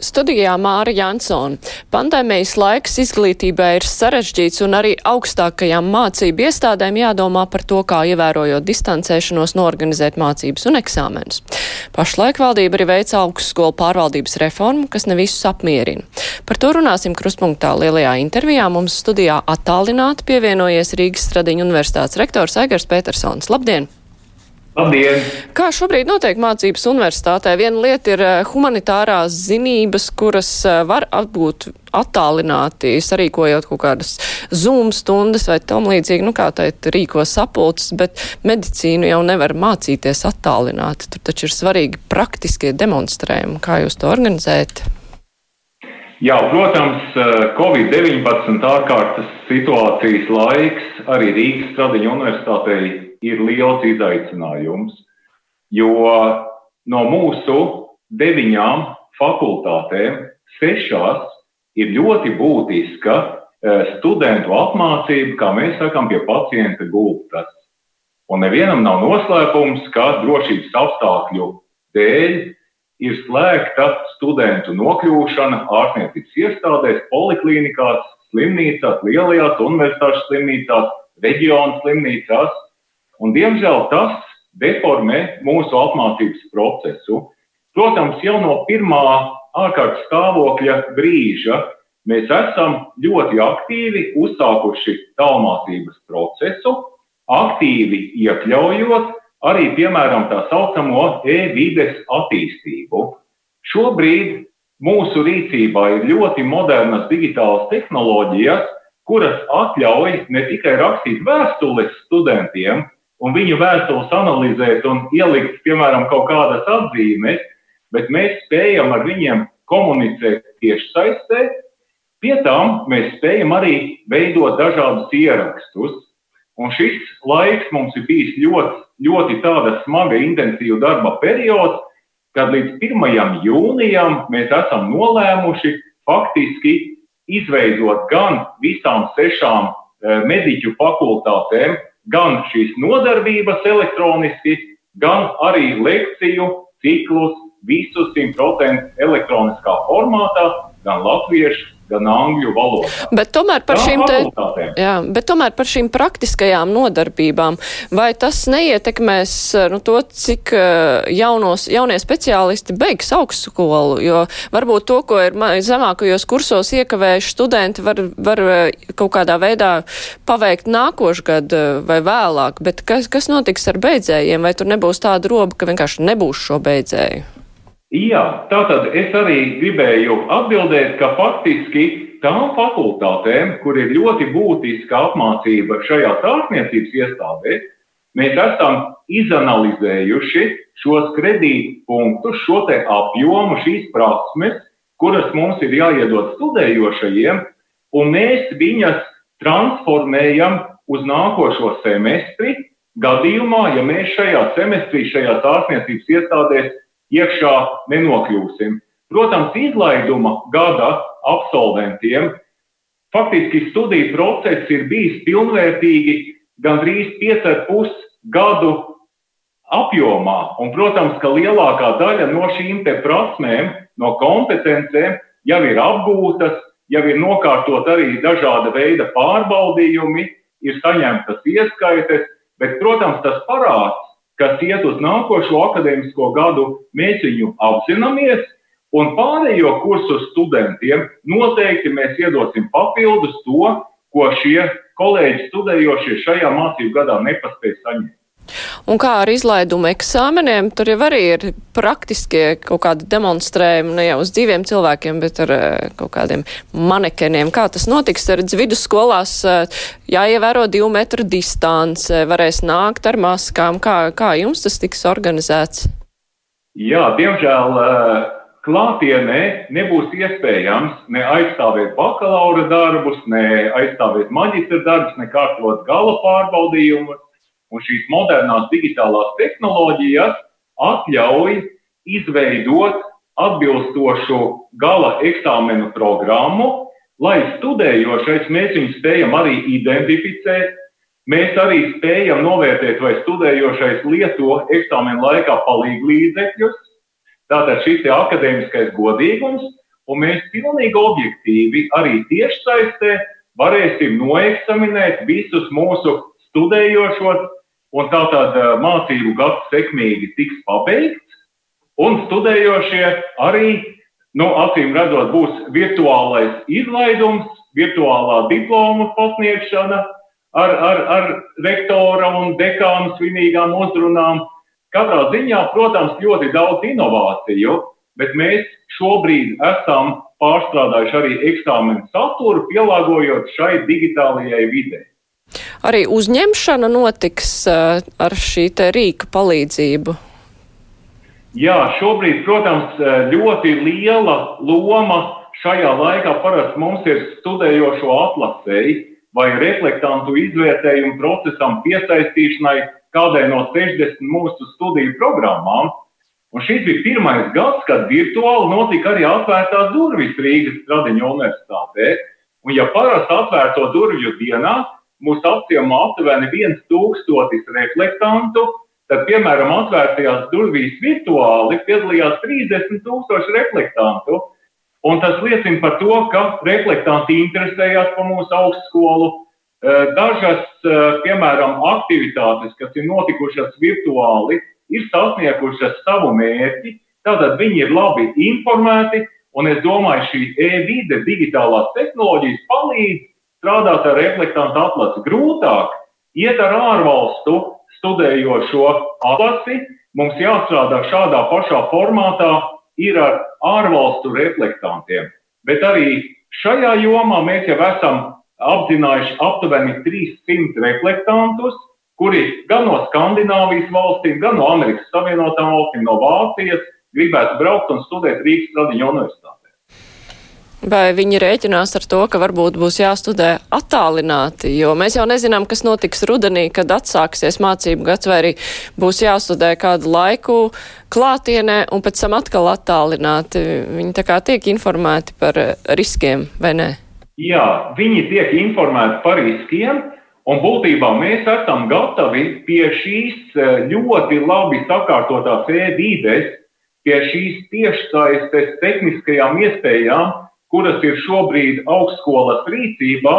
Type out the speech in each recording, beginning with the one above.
Studijā Māra Jansona. Pandēmijas laiks izglītībai ir sarežģīts un arī augstākajām mācību iestādēm jādomā par to, kā ievērojot distancēšanos norganizēt mācības un eksāmenus. Pašlaik valdība arī veic augstskolu pārvaldības reformu, kas ne visus apmierina. Par to runāsim kruspunktā lielajā intervijā. Mums studijā attālināti pievienojies Rīgas Stradiņu universitātes rektors Aigars Petersons. Labdien! Labdien! Kā šobrīd notiek mācības universitātē? Viena lieta ir eh, humanitārās zinības, kuras eh, var apgūt attālināti, sarīkojot kaut kādas zoom stundas vai tam līdzīgi, nu kā teikt, rīko sapulces, bet medicīnu jau nevar mācīties attālināti. Tur taču ir svarīgi praktiskie demonstrējumi. Kā jūs to organizējat? Jā, protams, eh, Covid-19 ārkārtas situācijas laiks arī Rīgas Stradiņu universitātei ir liels izaicinājums, jo no mūsu deviņām fakultātēm sešās ir ļoti būtiska eh, studentu apmācība, kā mēs sakām, pie pacienta gultas. Un nevienam nav noslēpums, ka drošības apstākļu dēļ ir slēgta studentu nokļūšana ārstniecības iestādēs, poliklinikās, slimnīcās, lielajās universitāšu slimnīcās, reģionu slimnīcās. Un, diemžēl tas deformē mūsu apmācības procesu. Protams, jau no pirmā ārkārtas stāvokļa brīža mēs esam ļoti aktīvi uzsākuši tālmācības procesu, aktīvi iekļaujot arī, piemēram, tā saucamo e-vides attīstību. Šobrīd mūsu rīcībā ir ļoti modernas digitālas tehnoloģijas, kuras atļauj ne tikai rakstīt vēstules studentiem, un viņu vēstules analizēt un ielikt, piemēram, kaut kādas atzīmes, bet mēs spējam ar viņiem komunicēt tieši saistē. Pie tam mēs spējam arī veidot dažādus ierakstus. Un šis laiks mums ir bijis ļoti, ļoti tāda smaga, intensīva darba periods, kad līdz 1. jūnijam mēs esam nolēmuši faktiski izveidot gan visām sešām eh, mediķu fakultātēm gan šīs nodarbības elektroniski, gan arī lekciju ciklus visus 100% elektroniskā formātā, gan latviešu, gan angļu valodā. Bet tomēr par, šīm, te, jā, bet tomēr par šīm praktiskajām nodarbībām, vai tas neietekmēs nu, to, cik eh, jaunos, jaunie speciālisti beigs augstskolu, jo varbūt to, ko ir zemākajos kursos iekavējuši studenti, var, var eh, kaut kādā veidā paveikt nākošgad eh, vai vēlāk, bet kas, kas notiks ar beidzējiem, vai tur nebūs tāda roba, ka vienkārši nebūs šo beidzēju? Jā, tātad es arī gribēju atbildēt, ka faktiski tām fakultātēm, kur ir ļoti būtiska apmācība šajā ārstniecības iestādē, mēs esam izanalizējuši šos kredītpunktus, šo te apjomu, šīs prasmes, kuras mums ir jāiedod studējošajiem, un mēs viņas transformējam uz nākošo semestri. Gadījumā, ja mēs šajā semestrī, šajās ārstniecības iestādēs iekšā nenokļūsim. Protams, izlaiduma gada absolventiem faktiski studiju process ir bijis pilnvērtīgi gandrīz 5,5 gadu apjomā. Un, protams, ka lielākā daļa no šīm prasmēm, no kompetencēm jau ir apgūtas, jau ir nokārtot arī dažāda veida pārbaudījumi, ir saņemtas ieskaites, bet, protams, tas parāds kas iet uz nākošo akadēmisko gadu, mēs viņu apzināmies. Un pārējo kursu studentiem noteikti mēs iedosim papildus to, ko šie kolēģi studējošie šajā mācību gadā nepaspēja saņemt. Un kā ar izlaidumu eksāmeniem, tur jau arī ir praktiskie kaut kādi demonstrējumi, ne jau uz dzīviem cilvēkiem, bet ar eh, kaut kādiem manekeniem. Kā tas notiks? Redz, vidusskolās eh, jāievēro divu metru distance, varēs nākt ar maskām. Kā, kā jums tas tiks organizēts? Jā, diemžēl eh, klātienē nebūs iespējams ne aizstāvēt bakalaura darbus, ne aizstāvēt maģistra darbus, ne kārtot gala pārbaudījumus Un šīs modernās digitālās tehnoloģijas atļauj izveidot atbilstošu gala eksāmenu programmu, lai studējošais mēs viņu spējam arī identificēt, mēs arī spējam novērtēt, vai studējošais lieto eksāmenu laikā palīgu līdzekļus. Tātad šis ir akadēmiskais godīgums, un mēs pilnīgi objektīvi arī tiešsaistē varēsim noeksaminēt visus mūsu studējošos, un tātad mācību gads sekmīgi tiks pabeigts, un studējošie arī Nu, acīm redzot, būs virtuālais izlaidums, virtuālā diplomu pasniegšana ar, ar, ar rektora un dekānu svinīgām uzrunām. Katrā ziņā, protams, ļoti daudz inovāciju, bet mēs šobrīd esam pārstrādājuši arī eksāmenu saturu, pielāgojot šai digitālajai videi. Arī uzņemšana notiks uh, ar šī rīka palīdzību. Jā, šobrīd, protams, ļoti liela loma šajā laikā parasti mums ir studējošo atlasēji vai reflektantu izvērtējumu procesam piesaistīšanai kādai no 60 mūsu studiju programmām. Un šis bija pirmais gads, kad virtuāli notika arī atvērtās durvis Rīgas Stradiņu universitātē. Un ja parasti atvērto durvju dienā mūs apciemā aptuveni 1000 reflektantu, Tad, piemēram, atvērtajās durvīs virtuāli piedalījās 30 tūkstoši reflektantu. Un tas liecina par to, ka reflektanti interesējās par mūsu augstskolu. Eh, dažas, eh, piemēram, aktivitātes, kas ir notikušas virtuāli, ir sasniegušas savu mērķi. Tātad viņi ir labi informēti, un es domāju, šī e-vide, digitālās tehnoloģijas palīdz strādāt ar reflektantu atlasi. Grūtāk iet ar ārvalstu studējošo atlasi, mums jāstrādā šādā pašā formātā, ir ar ārvalstu reflektantiem. Bet arī šajā jomā mēs jau esam apzinājuši aptuveni 300 reflektantus, kuri gan no Skandināvijas valstīm, gan no Amerikas Savienotām valstīm, no Vācijas gribētu braukt un studēt Rīgas Tradiņu universitātē. Vai viņi rēķinās ar to, ka varbūt būs jāstudē attālināti, jo mēs jau nezinām, kas notiks rudenī, kad atsāksies mācību gads, vai arī būs jāstudē kādu laiku klātienē un pēc tam atkal attālināti. Viņi tā kā tiek informēti par riskiem, vai ne? Jā, viņi tiek informēti par riskiem, un būtībā mēs esam gatavi pie šīs eh, ļoti labi sakārtotās e-vides, pie šīs tiešsaistes tehniskajām iespējām, kuras ir šobrīd augstskolas rīcībā,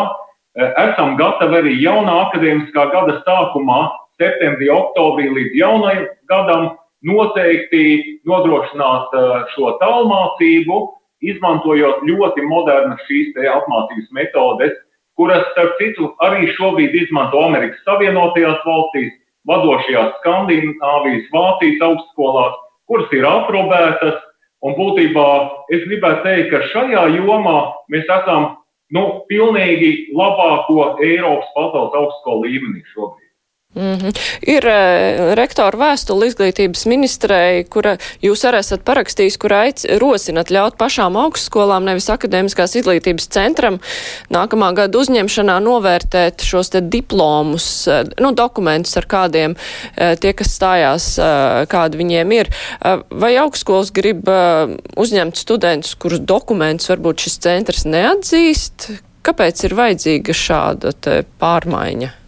eh, esam gatavi arī jaunā akadēmiskā gada sākumā, septembrī, oktobrī līdz jaunajam gadam noteikti nodrošināt eh, šo tālmācību, izmantojot ļoti modernas šīs apmācības metodes, kuras, starp citu, arī šobrīd izmanto Amerikas Savienotajās valstīs, vadošajās Skandināvijas, Vācijas augstskolās, kuras ir aprobētas, Un būtībā es gribētu teikt, ka šajā jomā mēs esam nu, pilnīgi labāko Eiropas pasaules augstskolu līmenī šobrīd. Mm -hmm. Ir uh, rektora vēstule izglītības ministrei, kura jūs arī esat parakstījis, kur aic, rosinat ļaut pašām augstskolām, nevis akadēmiskās izglītības centram, nākamā gada uzņemšanā novērtēt šos te diplomus, uh, nu, dokumentus ar kādiem uh, tie, kas stājās, kādi viņiem ir. Vai augstskolas grib uzņemt studentus, kurus dokumentus varbūt šis centrs neatzīst? Kāpēc ir vajadzīga šāda pārmaiņa?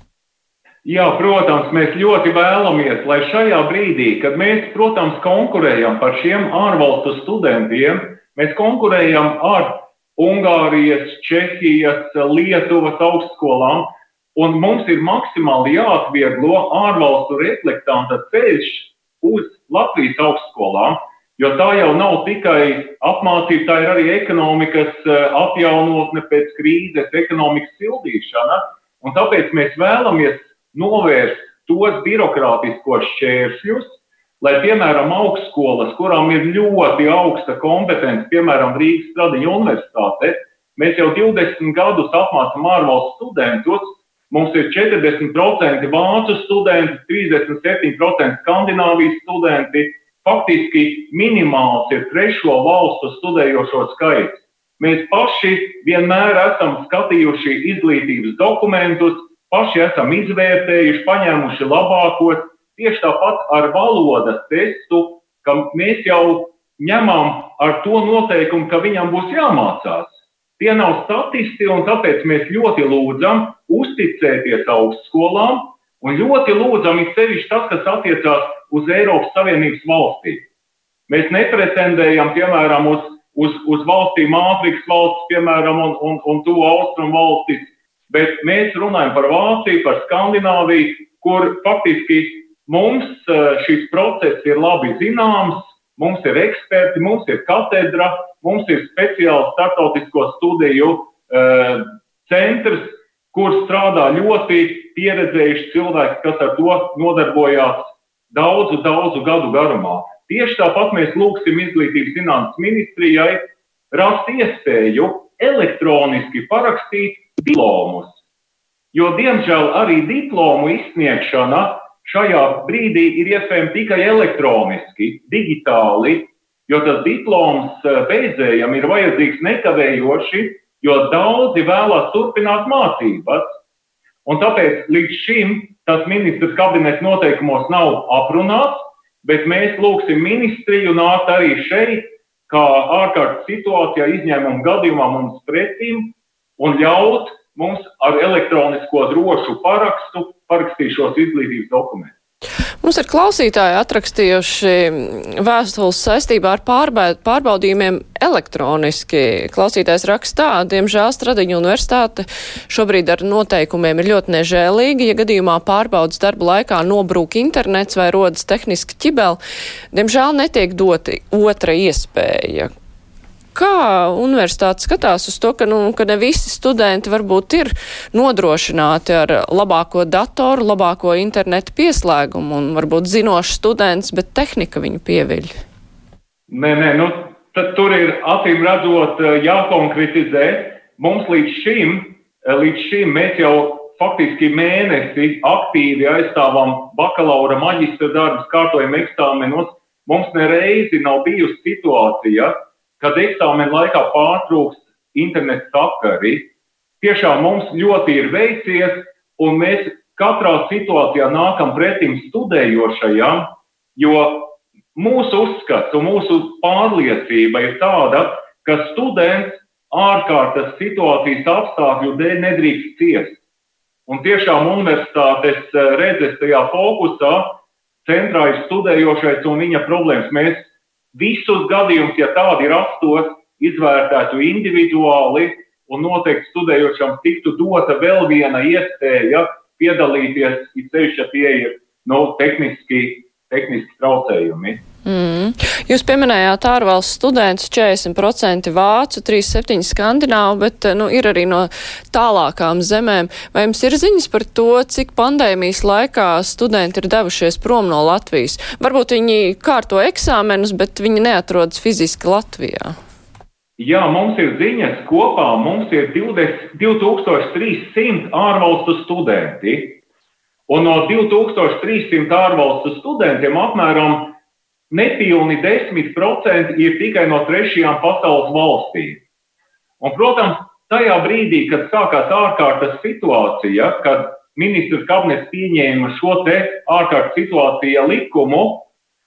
Jā, protams, mēs ļoti vēlamies, lai šajā brīdī, kad mēs, protams, konkurējam par šiem ārvalstu studentiem, mēs konkurējam ar Ungārijas, Čehijas, Lietuvas augstskolām, un mums ir maksimāli jāatvieglo ārvalstu reflektanta ceļš uz Latvijas augstskolām, jo tā jau nav tikai apmācība, tā ir arī ekonomikas eh, atjaunotne pēc krīzes, ekonomikas sildīšana, un tāpēc mēs vēlamies novērst tos birokrātiskos šķēršļus, lai, piemēram, augstskolas, kurām ir ļoti augsta kompetence, piemēram, Rīgas Stradiņa universitāte, mēs jau 20 gadus apmācām ārvalstu studentus, mums ir 40% vācu studenti, 37% skandināvijas studenti, faktiski minimāls ir trešo valstu studējošo skaits. Mēs paši vienmēr esam skatījuši izglītības dokumentus, paši esam izvērtējuši, paņēmuši labākos. Tieši tāpat ar valodas testu, ka mēs jau ņemam ar to noteikumu, ka viņam būs jāmācās tie nav statisti, un tāpēc mēs ļoti lūdzam uzticēties augstskolām, un ļoti lūdzam, it sevišķi tas, kas attiecās uz Eiropas Savienības valstīm. Mēs nepretendējam, piemēram, uz, uz, uz valstīm Āfrikas valsts, piemēram, un, un, un to austrumu valstis, bet mēs runājam par Vāciju, par Skandināviju, kur faktiski mums eh, šis process ir labi zināms, mums ir eksperti, mums ir katedra, mums ir speciāls startautisko studiju uh, centrs, kur strādā ļoti pieredzējuši cilvēki, kas ar to nodarbojās daudzu, daudzu gadu garumā. Tieši tāpat mēs lūgsim izglītības zinātnes ministrijai rast iespēju elektroniski parakstīt diplomus. Jo, diemžēl, arī diplomu izsniegšana šajā brīdī ir iespējama tikai elektroniski, digitāli, jo tas diploms eh, beidzējam ir vajadzīgs nekavējoši, jo daudzi vēlās turpināt mācības. Un tāpēc līdz šim tas ministrs kabinets noteikumos nav aprunāts, bet mēs lūgsim ministriju nākt arī šeit, kā ārkārtas situācijā izņēmuma gadījumā mums pretīm un ļaut mums ar elektronisko drošu parakstu parakstīt šos izglītības dokumentus. Mums ir klausītāji atrakstījuši vēstules saistībā ar pārbaudījumiem elektroniski. Klausītājs rakstā, diemžēl Stradiņu universitāte šobrīd ar noteikumiem ir ļoti nežēlīgi. Ja gadījumā pārbaudas darba laikā nobrūk internets vai rodas tehniski ķibeli, diemžēl netiek doti otra iespēja. Kā universitāte skatās uz to, ka, nu, ka ne visi studenti varbūt ir nodrošināti ar labāko datoru, labāko internetu pieslēgumu un varbūt zinošs students, bet tehnika viņu pieviļ? Nē, nē, nu, tad tur ir acīm redzot eh, jākonkretizē. Mums līdz šim, eh, līdz šim mēs jau faktiski mēnesi aktīvi aizstāvam bakalaura maģistra darbus, kārtojam eksāmenos. Mums nereizi nav bijusi situācija, kad eksāmena laikā pārtrūkst interneta sakari. Tiešām mums ļoti ir veicies, un mēs katrā situācijā nākam pretim studējošajam, jo mūsu uzskats un mūsu pārliecība ir tāda, ka students ārkārtas situācijas apstākļu dēļ nedrīkst ciest. Un tiešām universitātes eh, redzes tajā fokusā centrā ir studējošais un viņa problēmas. Mēs visus gadījumus, ja tādi rastos, izvērtētu individuāli un noteikti studējošam tiktu dota vēl viena iespēja piedalīties, it sevišķi, ja tie ir nu, tehniski, tehniski traucējumi. Mm. Jūs pieminējāt ārvalstu studentus, 40% vācu, 37% skandināvu, bet nu, ir arī no tālākām zemēm. Vai jums ir ziņas par to, cik pandēmijas laikā studenti ir devušies prom no Latvijas? Varbūt viņi kārto eksāmenus, bet viņi neatrodas fiziski Latvijā. Jā, mums ir ziņas kopā. Mums ir 20, 2300 ārvalstu studenti. Un no 2300 ārvalstu studentiem apmēram nepilni 10% ir tikai no trešajām pasaules valstīm. Un, protams, tajā brīdī, kad sākās ārkārtas situācija, kad ministrs kabinets pieņēma šo te ārkārtas situāciju likumu,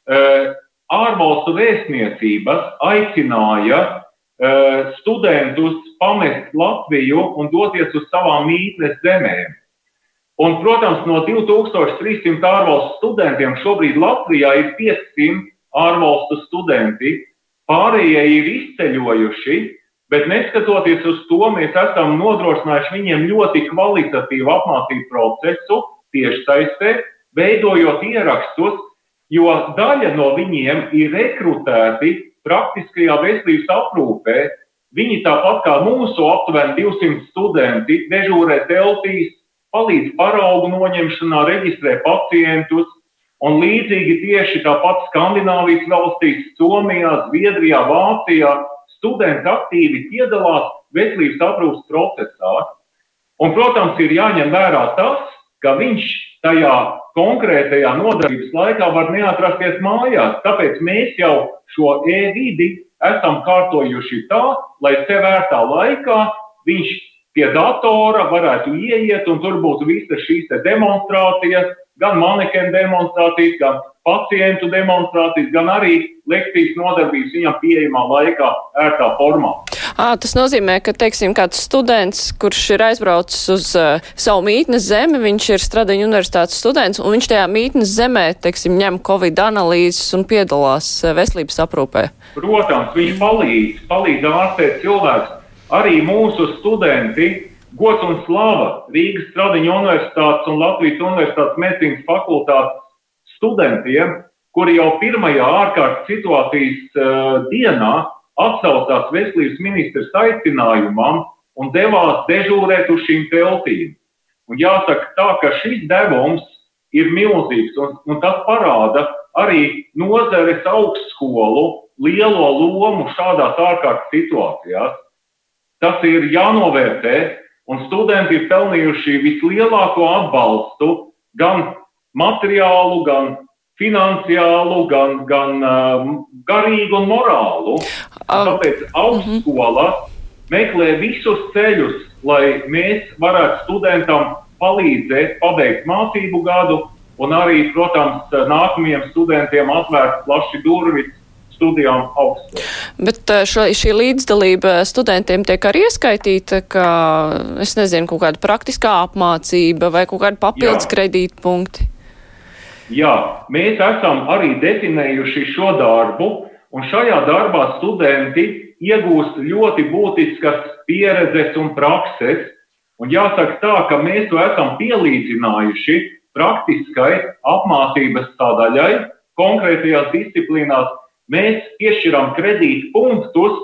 eh, ārvalstu vēstniecības aicināja eh, studentus pamest Latviju un doties uz savām mītnes zemēm. Un, protams, no 2300 ārvalstu studentiem šobrīd Latvijā ir 500 ārvalstu studenti, pārējie ir izceļojuši, bet neskatoties uz to, mēs esam nodrošinājuši viņiem ļoti kvalitatīvu apmācību procesu tieši saistē, veidojot ierakstus, jo daļa no viņiem ir rekrutēti praktiskajā veselības aprūpē. Viņi tāpat kā mūsu aptuveni 200 studenti dežūrē teltīs, palīdz paraugu noņemšanā, reģistrē pacientus, Un līdzīgi tieši tāpat Skandināvijas valstīs, Somijā, Zviedrijā, Vācijā studenti aktīvi piedalās veselības aprūpas procesā. Un, protams, ir jāņem vērā tas, ka viņš tajā konkrētajā nodarbības laikā var neatrasties mājās. Tāpēc mēs jau šo e-vidi esam kārtojuši tā, lai sevērtā laikā viņš pie datora varētu ieiet un tur būtu visas šīs demonstrācijas, gan manekenu demonstrācijas, gan pacientu demonstrācijas, gan arī lekcijas nodarbības viņam pieejamā laikā, ērtā formā. À, tas nozīmē, ka, teiksim, kāds students, kurš ir aizbraucis uz uh, savu mītnes zemi, viņš ir Stradiņa universitātes students, un viņš tajā mītnes zemē, teiksim, ņem Covid analīzes un piedalās uh, veselības aprūpē. Protams, viņš palīdz, palīdz ārstēt cilvēkus. Arī mūsu studenti, gods un slava Rīgas Stradiņa universitātes un Latvijas universitātes medicīnas fakultātes studentiem, kuri jau pirmajā ārkārtas situācijas uh, dienā atsaucās veselības ministrs aicinājumam un devās dežūrēt uz šīm teltīm. Un jāsaka tā, ka šis devums ir milzīgs, un, un tas parāda arī nozares augstskolu lielo lomu šādās ārkārtas situācijās. Tas ir jānovērtē, un studenti ir pelnījuši vislielāko atbalstu gan materiālu, gan finansiālu, gan, gan um, garīgu un morālu. Tāpēc augstskola meklē visus ceļus, lai mēs varētu studentam palīdzēt pabeigt mācību gadu un arī, protams, nākamajiem studentiem atvērt plaši durvis studijām augstskolā. Bet uh, šo, šī līdzdalība studentiem tiek arī ieskaitīta, ka, es nezinu, kaut kāda praktiskā apmācība vai kaut kāda papildus kredītpunkti. Jā, mēs esam arī definējuši šo darbu, un šajā darbā studenti iegūst ļoti būtiskas pieredzes un prakses. Un jāsaka tā, ka mēs to esam pielīdzinājuši praktiskai apmācības sadaļai, konkrētajās disciplīnās. Mēs piešķiram kredītu punktus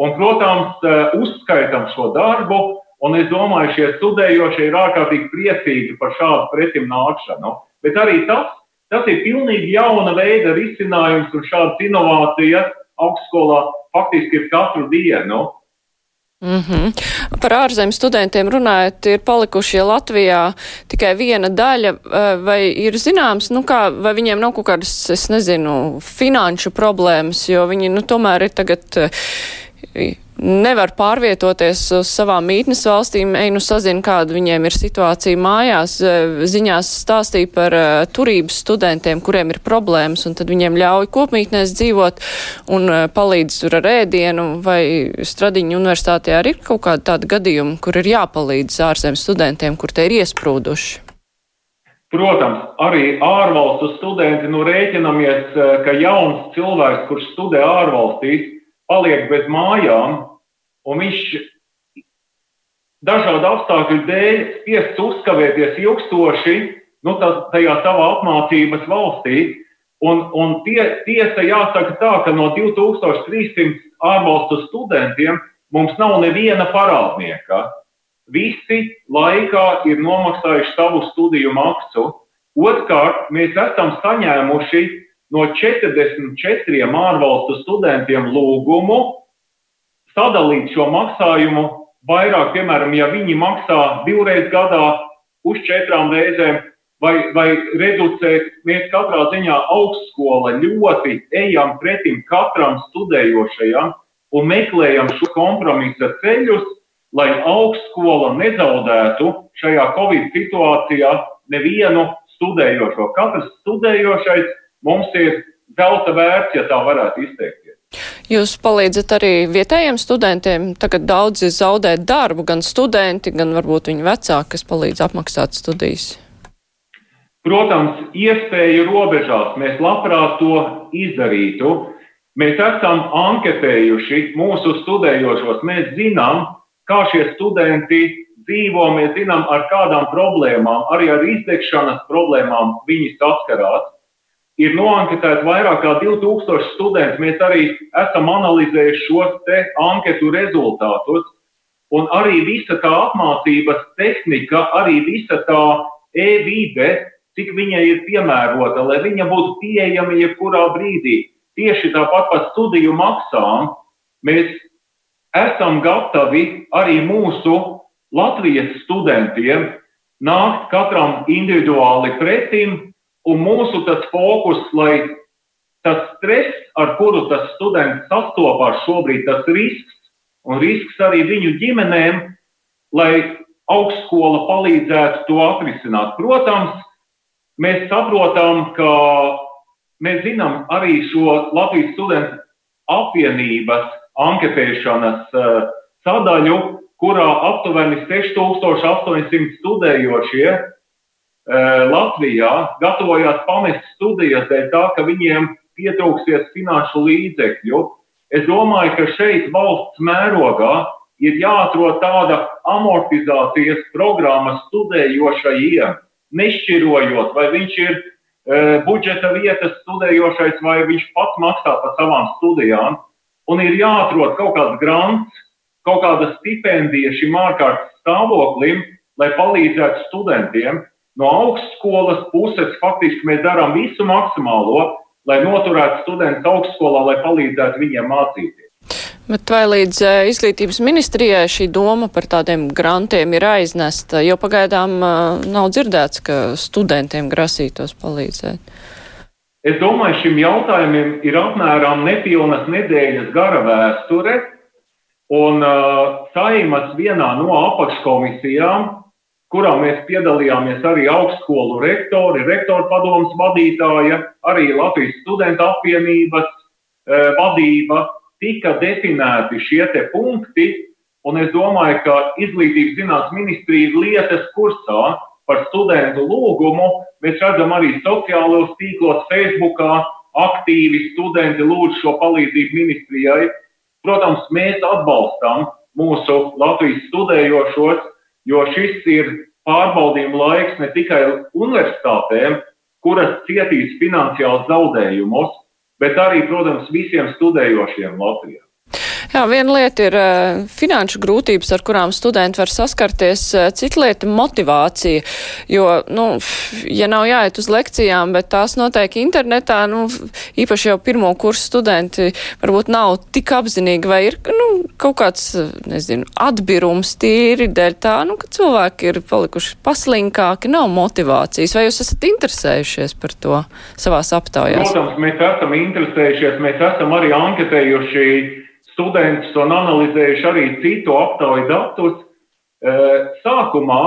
un, protams, uzskaitam šo darbu. Un es domāju, šie studējošie ir ārkārtīgi priecīgi par šādu pretim nākšanu. Bet arī tas, tas ir pilnīgi jauna veida risinājums un šādas inovācijas augstskolā faktiski ir katru dienu. Mm -hmm. Par ārzemju studentiem runājot, ir palikušie Latvijā tikai viena daļa, vai ir zināms, nu kā, vai viņiem nav kaut kādas, es nezinu, finanšu problēmas, jo viņi, nu, tomēr ir tagad nevar pārvietoties uz savām mītnes valstīm. Ej, nu sazina, kāda viņiem ir situācija mājās. Eh, ziņās stāstīja par uh, turības studentiem, kuriem ir problēmas, un tad viņiem ļauj kopmītnēs dzīvot un uh, palīdz tur ar ēdienu. Vai Stradiņa universitātē arī ir kaut kāda tāda gadījuma, kur ir jāpalīdz ārzem studentiem, kur te ir iesprūduši? Protams, arī ārvalstu studenti, nu rēķinamies, ka jauns cilvēks, kurš studē ārvalstīs, paliek bez mājām, un viņš dažādu apstākļu dēļ spiests uzkavēties ilgstoši nu, tajā savā apmācības valstī. Un, un tie, tiesa jāsaka tā, ka no 2300 ārvalstu studentiem mums nav neviena parādnieka. Visi laikā ir nomaksājuši savu studiju maksu. Otrkārt, mēs esam saņēmuši no 44 ārvalstu studentiem lūgumu sadalīt šo maksājumu vairāk, piemēram, ja viņi maksā divreiz gadā uz četrām reizēm, vai, vai reducēt, mēs katrā ziņā augstskola ļoti ejam pretim katram studējošajam un meklējam šo kompromisa ceļus, lai augstskola nezaudētu šajā Covid situācijā nevienu studējošo. Katrs studējošais mums ir zelta vērts, ja tā varētu izteikties. Jūs palīdzat arī vietējiem studentiem. Tagad daudzi zaudē darbu, gan studenti, gan varbūt viņu vecāki, kas palīdz apmaksāt studijas. Protams, iespēju robežās mēs labprāt to izdarītu. Mēs esam anketējuši mūsu studējošos. Mēs zinām, kā šie studenti dzīvo, mēs zinām, ar kādām problēmām, arī ar izdegšanas problēmām viņi saskarās ir noanketēti vairāk kā 2000 studenti. Mēs arī esam analizējuši šos anketu rezultātus. Un arī visa tā apmācības tehnika, arī visa tā e-vide, cik viņai ir piemērota, lai viņa būtu pieejama jebkurā brīdī. Tieši tāpat par studiju maksām mēs esam gatavi arī mūsu Latvijas studentiem nākt katram individuāli pretim Un mūsu tas fokus, lai tas stress, ar kuru tas students sastopās šobrīd, tas risks un risks arī viņu ģimenēm, lai augstskola palīdzētu to atrisināt. Protams, mēs saprotam, ka mēs zinām arī šo Latvijas studentu apvienības anketēšanas sadaļu, kurā aptuveni 6800 studējošie Latvijā gatavojās pamest studijas dēļ tā, ka viņiem pietrūksies finanšu līdzekļu. Es domāju, ka šeit valsts mērogā ir jāatrod tāda amortizācijas programma studējošajiem, nešķirojot, vai viņš ir e, budžeta vietas studējošais, vai viņš pats maksā par savām studijām. Un ir jāatrod kaut kāds grants, kaut kāda stipendija šim ārkārtas stāvoklim, lai palīdzētu studentiem. No augstskolas puses faktiski mēs darām visu maksimālo, lai noturētu studentus augstskolā, lai palīdzētu viņiem mācīties. Bet vai līdz eh, izglītības ministrijai šī doma par tādiem grantiem ir aiznesta, jo pagaidām eh, nav dzirdēts, ka studentiem grasītos palīdzēt? Es domāju, šim jautājumam ir apmēram nepilnas nedēļas gara vēsture, un uh, saimas vienā no apakškomisijām kurā mēs piedalījāmies arī augstskolu rektori, rektoru padomus vadītāja, arī Latvijas studentu apvienības e, vadība, tika definēti šie te punkti, un es domāju, ka izglītības zinātnes ministrija lietas kursā par studentu lūgumu. Mēs redzam arī sociālos tīklos, Facebookā aktīvi studenti lūdz šo palīdzību ministrijai. Protams, mēs atbalstam mūsu Latvijas studējošos, jo šis ir pārbaudījuma laiks ne tikai universitātēm, kuras cietīs finansiāls zaudējumus, bet arī, protams, visiem studējošiem Latvijā. Jā, viena lieta ir uh, finanšu grūtības, ar kurām studenti var saskarties, uh, cita lieta - motivācija, jo, nu, ja nav jāiet uz lekcijām, bet tās notiek internetā, nu, īpaši jau pirmo kursu studenti varbūt nav tik apzinīgi, vai ir, nu, kaut kāds, nezinu, atbirums tīri dēļ tā, nu, ka cilvēki ir palikuši paslinkāki, nav motivācijas, vai jūs esat interesējušies par to savās aptaujās? Protams, mēs esam interesējušies, mēs esam arī anketējuši studentus un analizējuši arī citu aptauju datus, eh, sākumā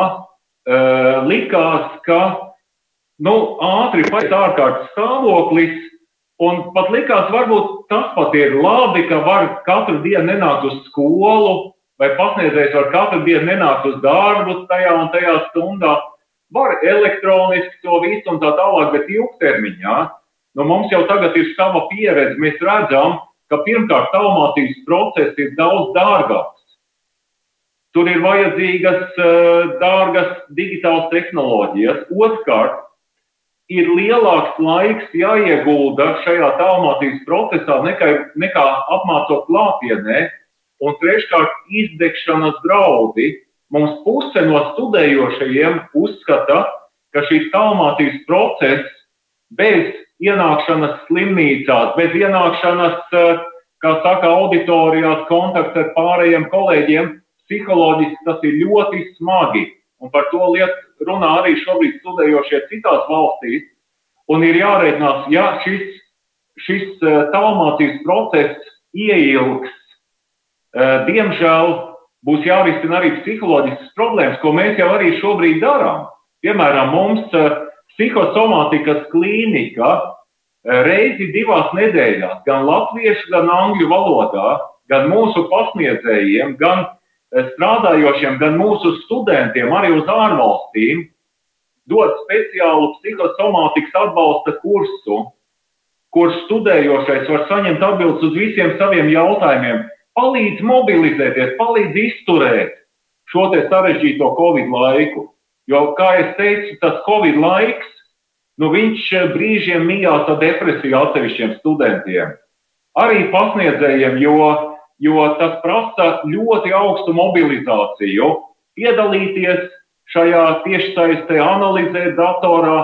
eh, likās, ka nu, ātri paiet ārkārtas stāvoklis, un pat likās, varbūt tas pat ir labi, ka var katru dienu nenākt uz skolu, vai pasniedzējs var katru dienu nenākt uz darbu tajā un tajā stundā. Var elektroniski to visu un tā tālāk, bet ilgtermiņā. Nu, mums jau tagad ir sava pieredze. Mēs redzam, ka pirmkārt taumātības process ir daudz dārgāks. Tur ir vajadzīgas uh, dārgas digitālas tehnoloģijas. Otrkārt, ir lielāks laiks jāiegulda šajā taumātības procesā nekā, nekā apmācot klātienē. Un treškārt, izdegšanas draudi. Mums puse no studējošajiem uzskata, ka šīs taumātības process bez ienākšanas slimnīcās, bez ienākšanas, eh, kā saka, auditorijās, kontakts ar pārējiem kolēģiem, psiholoģiski tas ir ļoti smagi. Un par to lietu runā arī šobrīd studējošie citās valstīs. Un ir jārēķinās, ja šis, šis eh, tālmācības process ieilgs, eh, diemžēl būs jārisina arī psiholoģiskas problēmas, ko mēs jau arī šobrīd darām. Piemēram, mums psihosomātikas klīnika eh, reizi divās nedēļās, gan latviešu, gan angļu valodā, gan mūsu pasniedzējiem, gan eh, strādājošiem, gan mūsu studentiem, arī uz ārvalstīm, dod speciālu psihosomātikas atbalsta kursu, kur studējošais var saņemt atbildes uz visiem saviem jautājumiem, palīdz mobilizēties, palīdz izturēt šo sarežģīto Covid laiku. Jo, kā jau teicu, tas Covid laiks, nu, viņš brīžiem mijās ar depresiju atsevišķiem studentiem. Arī pasniedzējiem, jo, jo tas prasa ļoti augstu mobilizāciju, piedalīties šajā tiešsaistē, analizēt datorā,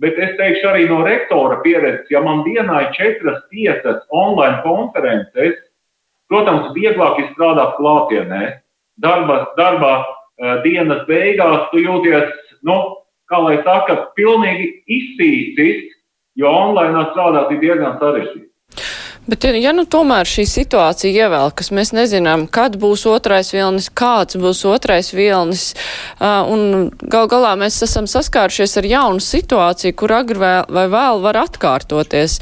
bet es teikšu arī no rektora pieredzes, ja man dienā ir četras, piecas online konferences, protams, vieglāk ir strādāt klātienē, darbā Eh, dienas beigās tu jūties, nu, kā lai saka, pilnīgi izsīcis, jo online strādāt ir diezgan sarežģīti. Bet, ja nu tomēr šī situācija ievelkas, mēs nezinām, kad būs otrais vilnis, kāds būs otrais vilnis, uh, un gal galā mēs esam saskārušies ar jaunu situāciju, kur agri vai vēl var atkārtoties.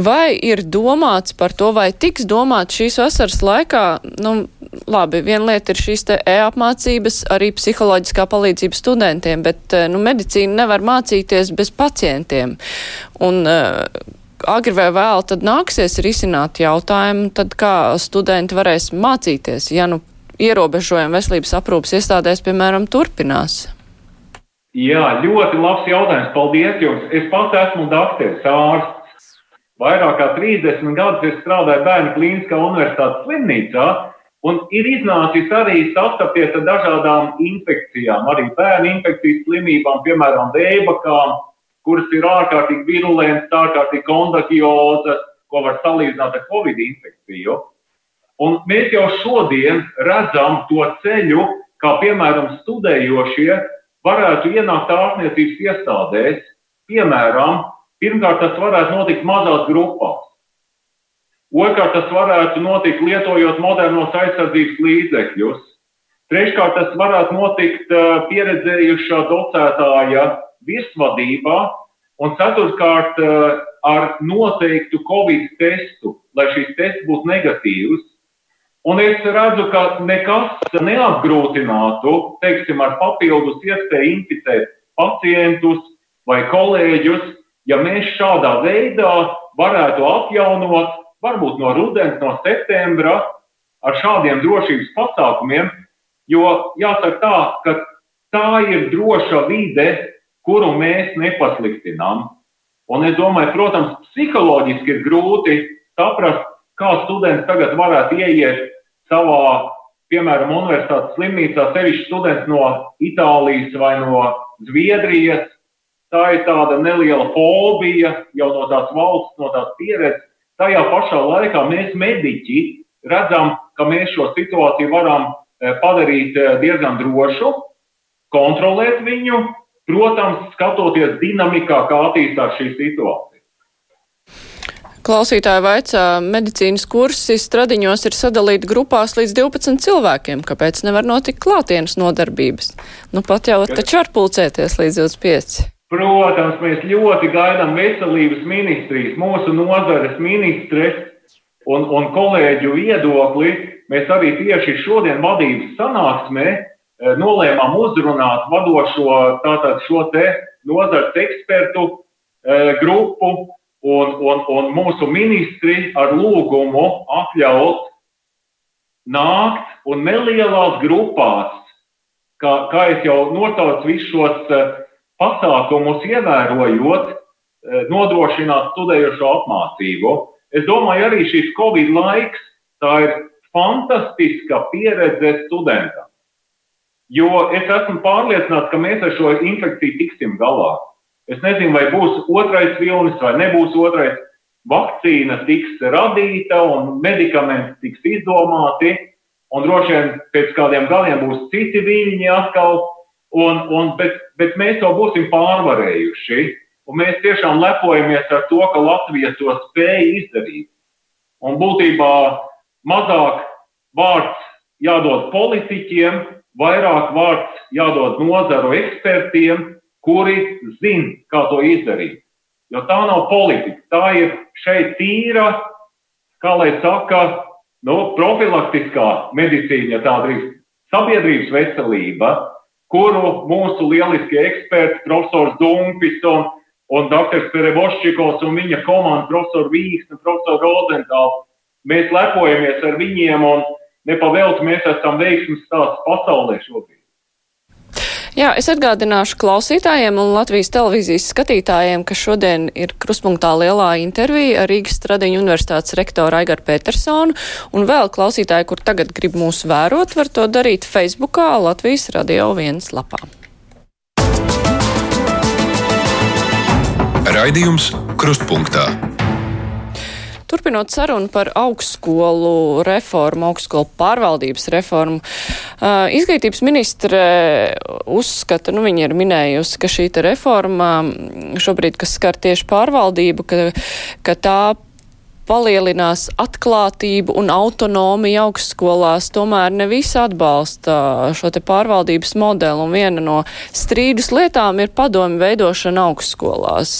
Vai ir domāts par to, vai tiks domāts šīs vasaras laikā, nu, labi, viena lieta ir šīs e-apmācības, arī psiholoģiskā palīdzība studentiem, bet, nu, medicīna nevar mācīties bez pacientiem. Un, uh, agri vai vēl tad nāksies risināt jautājumu, tad kā studenti varēs mācīties, ja nu ierobežojumi veselības aprūpas iestādēs, piemēram, turpinās? Jā, ļoti labs jautājums. Paldies jums. Es pats esmu dakteris, ārsts. Vairāk kā 30 gadus es strādāju Bērnu klīniskā universitātes slimnīcā, un ir iznācis arī sastapties ar dažādām infekcijām, arī bērnu infekcijas slimībām, piemēram, dēbakām, kuras ir ārkārtīgi virulentas, ārkārtīgi kontagiozas, ko var salīdzināt ar covid infekciju. Un mēs jau šodien redzam to ceļu, kā piemēram studējošie varētu ienākt ārstniecības iestādēs. Piemēram, pirmkārt tas varētu notikt mazās grupās. Otrkārt, tas varētu notikt lietojot modernos aizsardzības līdzekļus. Treškārt, tas varētu notikt pieredzējušā docētāja virsvadībā, un ceturtkārt ar noteiktu Covid testu, lai šis tests būtu negatīvs. Un es redzu, ka nekas neapgrūtinātu, teiksim, ar papildus iespēju inficēt pacientus vai kolēģus, ja mēs šādā veidā varētu atjaunot, varbūt no rudens, no septembra, ar šādiem drošības pasākumiem, jo jāsaka tā, ka tā ir droša vide, kuru mēs nepasliktinām. Un es domāju, protams, psiholoģiski ir grūti saprast, kā students tagad varētu ieiet savā, piemēram, universitātes slimnīcā, sevišķi students no Itālijas vai no Zviedrijas. Tā ir tāda neliela fobija jau no tās valsts, no tās pieredzes. Tajā pašā laikā mēs mediķi redzam, ka mēs šo situāciju varam eh, padarīt eh, diezgan drošu, kontrolēt viņu, Protams, skatoties dinamikā, kā attīstās šī situācija. Klausītāja vaicā, medicīnas kursi stradiņos ir sadalīti grupās līdz 12 cilvēkiem. Kāpēc nevar notikt klātienes nodarbības? Nu, pat jau taču var pulcēties līdz 25. Protams, mēs ļoti gaidām veselības ministrijas, mūsu nozares ministres un, un kolēģu viedokli. Mēs arī tieši šodien vadības sanāksmē Eh, nolēmām uzrunāt vadošo tātad šo te nozars ekspertu e, grupu un, un, un mūsu ministri ar lūgumu atļaut nākt un nelielās grupās, kā, kā es jau notaucu visus šos e, pasākumus, ievērojot, e, nodrošināt studējošo apmācību. Es domāju, arī šis Covid laiks, tā ir fantastiska pieredze studentam. Jo es esmu pārliecināts, ka mēs ar šo infekciju tiksim galā. Es nezinu, vai būs otrais vilnis vai nebūs otrais. Vakcīna tiks radīta un medikamenti tiks izdomāti, un droši vien pēc kādiem gadiem būs citi viļņi atkal, un, un, bet, bet mēs to būsim pārvarējuši. Un mēs tiešām lepojamies ar to, ka Latvija to spēja izdarīt. Un būtībā mazāk vārds jādod politiķiem, vairāk vārds jādod nozaru ekspertiem, kuri zina, kā to izdarīt. Jo tā nav politika, tā ir šeit tīra, kā lai saka, nu, profilaktiskā medicīna, ja tā drīkst, sabiedrības veselība, kuru mūsu lieliskie eksperti, profesors Dumpis un, un dr. Perebošķikos un viņa komanda, profesor Vīksne, profesor Rozentāls, mēs lepojamies ar viņiem un nepavēlti mēs esam veiksmes stāsts pasaulē šobrīd. Jā, es atgādināšu klausītājiem un Latvijas televīzijas skatītājiem, ka šodien ir kruspunktā lielā intervija ar Rīgas Stradiņu universitātes rektoru Aigaru Petersonu, un vēl klausītāji, kur tagad grib mūs vērot, var to darīt Facebookā Latvijas radio viens lapā. Raidījums Krustpunktā. Turpinot sarunu par augstskolu reformu, augstskolu pārvaldības reformu, izglītības ministre uzskata, nu viņa ir minējusi, ka šī reforma šobrīd, kas skar tieši pārvaldību, ka, ka tā palielinās atklātību un autonomiju augstskolās, tomēr ne visi atbalsta šo te pārvaldības modeli, un viena no strīdus lietām ir padomi veidošana augstskolās.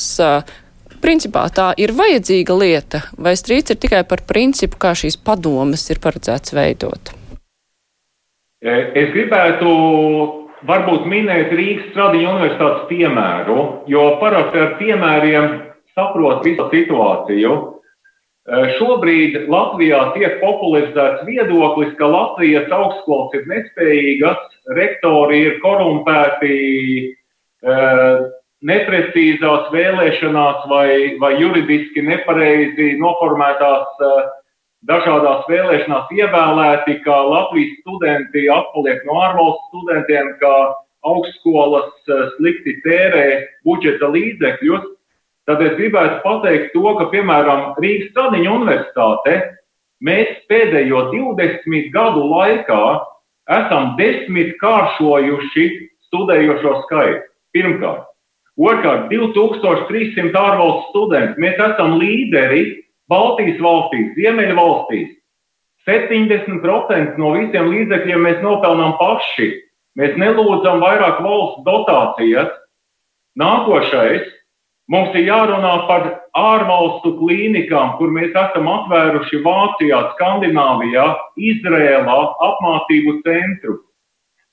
Principā tā ir vajadzīga lieta, vai strīds ir tikai par principu, kā šīs padomas ir paredzēts veidot? E, es gribētu varbūt minēt Rīgas Stradiņa universitātes piemēru, jo parasti ar piemēriem saprot visu situāciju. E, šobrīd Latvijā tiek popularizēts viedoklis, ka Latvijas augstskolas ir nespējīgas, rektori ir korumpēti, e, neprecīzās vēlēšanās vai, vai juridiski nepareizi noformētās uh, dažādās vēlēšanās ievēlēti, ka Latvijas studenti atpaliek no ārvalstu studentiem, ka augstskolas uh, slikti tērē budžeta līdzekļus, tad es gribētu pateikt to, ka, piemēram, Rīgas Stradiņa universitāte mēs pēdējo 20 gadu laikā esam desmit kāršojuši studējošo skaitu. Pirmkārt, Otrkārt, 2300 ārvalstu studenti. Mēs esam līderi Baltijas valstīs, Ziemeļa valstīs. 70% no visiem līdzekļiem mēs nopelnām paši. Mēs nelūdzam vairāk valsts dotācijas. Nākošais mums ir jārunā par ārvalstu klīnikām, kur mēs esam atvēruši Vācijā, Skandināvijā, Izrēlā apmācību centru.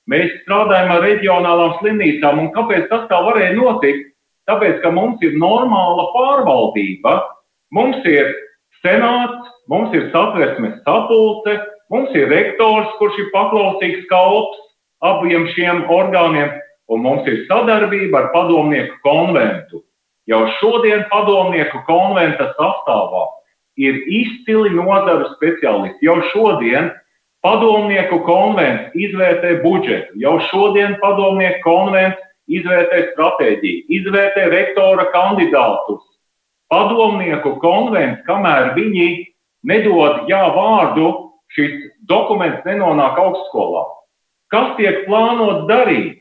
Mēs strādājam ar reģionālām slimnīcām, un kāpēc tas tā varēja notikt? Tāpēc, ka mums ir normāla pārvaldība, mums ir senāts, mums ir satversmes sapulce, mums ir rektors, kurš ir paklausīgs kalps abiem šiem orgāniem, un mums ir sadarbība ar padomnieku konventu. Jau šodien padomnieku konventa sastāvā ir izcili nozaru speciālisti. Jau šodien Padomnieku konvents izvērtē budžetu. Jau šodien padomnieku konvents izvērtē stratēģiju, izvērtē rektora kandidātus. Padomnieku konvents, kamēr viņi nedod jā vārdu, šis dokuments nenonāk augstskolā. Kas tiek plānots darīt?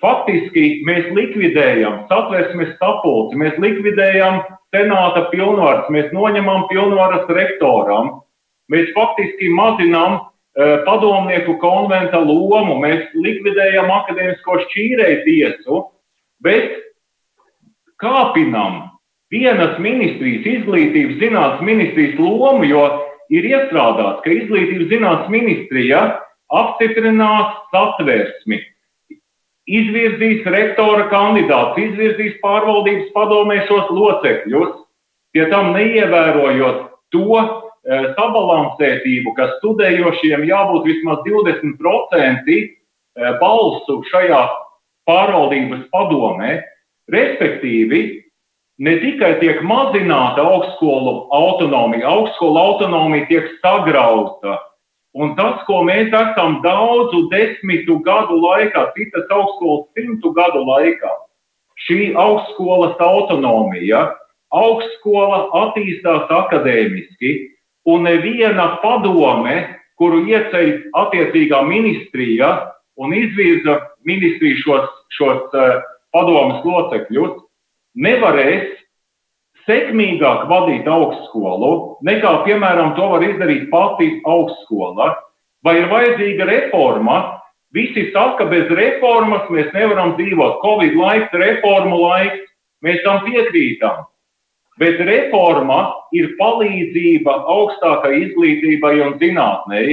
Faktiski mēs likvidējam satversmes sapulci, mēs likvidējam senāta pilnvaras, mēs noņemam pilnvaras rektoram, Mēs faktiski mazinām uh, padomnieku konventa lomu, mēs likvidējam akadēmisko šķīrēju tiesu, bet kāpinam vienas ministrijas, izglītības zinātnes ministrijas lomu, jo ir iestrādāts, ka izglītības zinātnes ministrija apstiprinās satversmi, izvirzīs rektora kandidātus, izvirzīs pārvaldības padomē šos locekļus, pie tam neievērojot to, sabalansētību, ka studējošiem jābūt vismaz 20% eh, balsu šajā pārvaldības padomē, respektīvi, ne tikai tiek mazināta augstskolu autonomija, augstskolu autonomija tiek sagrauta. Un tas, ko mēs esam daudzu desmitu gadu laikā, citas augstskolas simtu gadu laikā, šī augstskolas autonomija, augstskola attīstās akadēmiski, un neviena padome, kuru ieceļ attiecīgā ministrija un izvirza ministriju šos, šos uh, padomas locekļus, nevarēs sekmīgāk vadīt augstskolu, nekā, piemēram, to var izdarīt pati augstskola. Vai ir vajadzīga reforma? Visi saka, bez reformas mēs nevaram dzīvot. Covid laiks, reformu laiks, mēs tam piekrītam. Bet reforma ir palīdzība augstākai izglītībai un zinātnei.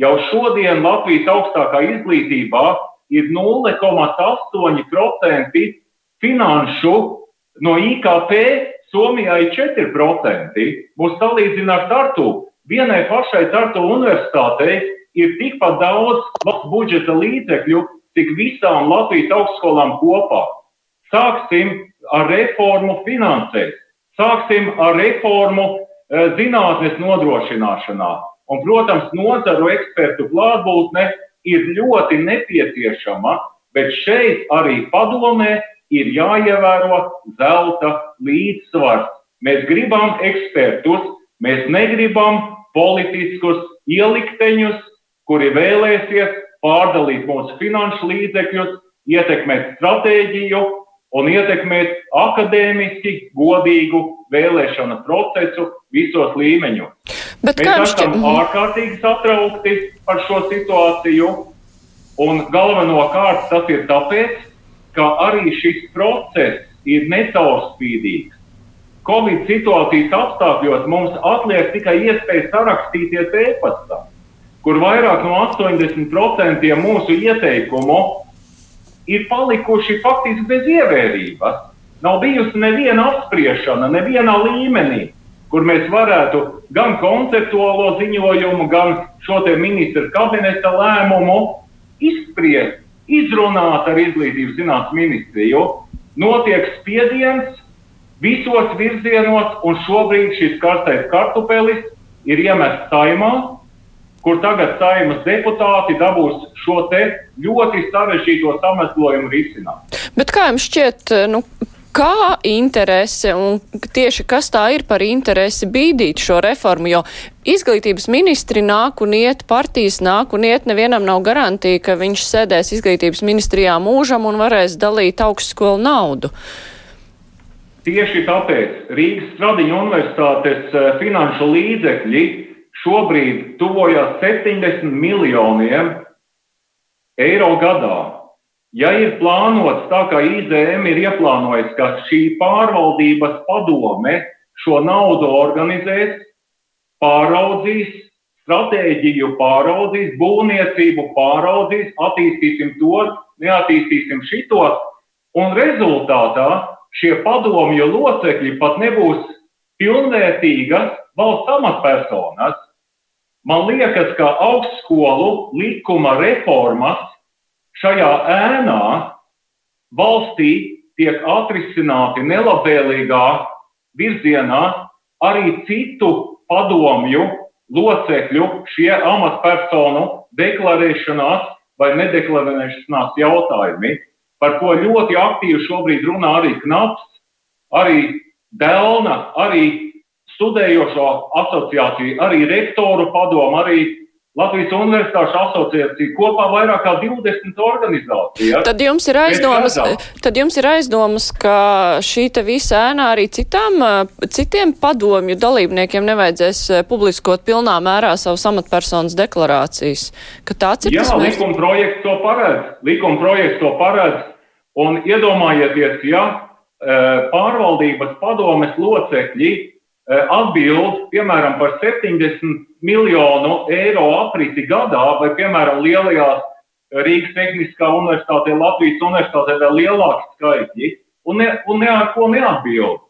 Jau šodien Latvijas augstākā izglītībā ir 0,8% finanšu no IKP, Somijā ir 4%. Mūs salīdzina ar Tartu. Vienai pašai Tartu universitātei ir tikpat daudz valsts budžeta līdzekļu, cik visām Latvijas augstskolām kopā. Sāksim ar reformu finansēt. Sāksim ar reformu eh, zinātnes nodrošināšanā. Un, protams, nozaru ekspertu klātbūtne ir ļoti nepieciešama, bet šeit arī padomē ir jāievēro zelta līdzsvars. Mēs gribam ekspertus, mēs negribam politiskus ielikteņus, kuri vēlēsies pārdalīt mūsu finanšu līdzekļus, ietekmēt stratēģiju un ietekmēt akadēmiski godīgu vēlēšanu procesu visos līmeņos. Bet Mēs esam šķi... ārkārtīgi satraukti par šo situāciju, un galvenokārt tas ir tāpēc, ka arī šis process ir necaurspīdīgs. Covid situācijas apstākļos mums atliek tikai iespēja sarakstīties e-pastā, kur vairāk no 80% mūsu ieteikumu ir palikuši faktiski bez ievērības. Nav bijusi neviena apspriešana, nevienā līmenī, kur mēs varētu gan konceptuālo ziņojumu, gan šo ministra kabineta lēmumu izspriest, izrunāt ar izglītības zinātnes ministriju. Notiek spiediens visos virzienos, un šobrīd šis karstais kartupelis ir iemests saimā, kur tagad saimas deputāti dabūs šo ļoti sarežģīto sameslojumu risināt. Bet kā jums šķiet, nu, kā interese un tieši kas tā ir par interesi bīdīt šo reformu, jo izglītības ministri nāk un iet, partijas nāk un iet, nevienam nav garantija, ka viņš sēdēs izglītības ministrijā mūžam un varēs dalīt augstskolu naudu. Tieši tāpēc Rīgas Stradiņa universitātes eh, finanšu līdzekļi šobrīd tuvojas 70 miljoniem eiro gadā. Ja ir plānots tā, kā IZM ir ieplānojis, ka šī pārvaldības padome šo naudu organizēs, pāraudzīs, stratēģiju pāraudzīs, būvniecību pāraudzīs, attīstīsim to, neattīstīsim šito, un rezultātā šie padomju locekļi pat nebūs pilnvērtīgas valsts amatpersonas. Man liekas, ka augstskolu likuma reformas šajā ēnā valstī tiek atrisināti nelabvēlīgā virzienā arī citu padomju locekļu šie amatpersonu deklarēšanās vai nedeklarēšanās jautājumi, par ko ļoti aktīvi šobrīd runā arī Knaps, arī Delna, arī studējošo asociācija, arī rektoru padomu, arī Latvijas Universitāšu asociācija kopā vairāk kā 20 organizācijas. Tad jums ir aizdomas, tad jums ir aizdomas, ka šī te visa ēnā arī citām, citiem padomju dalībniekiem nevajadzēs publiskot pilnā mērā savus amatpersonas deklarācijas. Ka tāds ir Jā, tas mērķis. likuma projekts to paredz. Likuma projekts to paredz. Un iedomājieties, ja pārvaldības padomes locekļi Eh, atbild, piemēram, par 70 miljonu eiro apriti gadā, vai, piemēram, lielajās Rīgas Tehniskā universitātē, Latvijas universitātē vēl lielāki skaitļi, un, ne, un ne ar ko neatbild.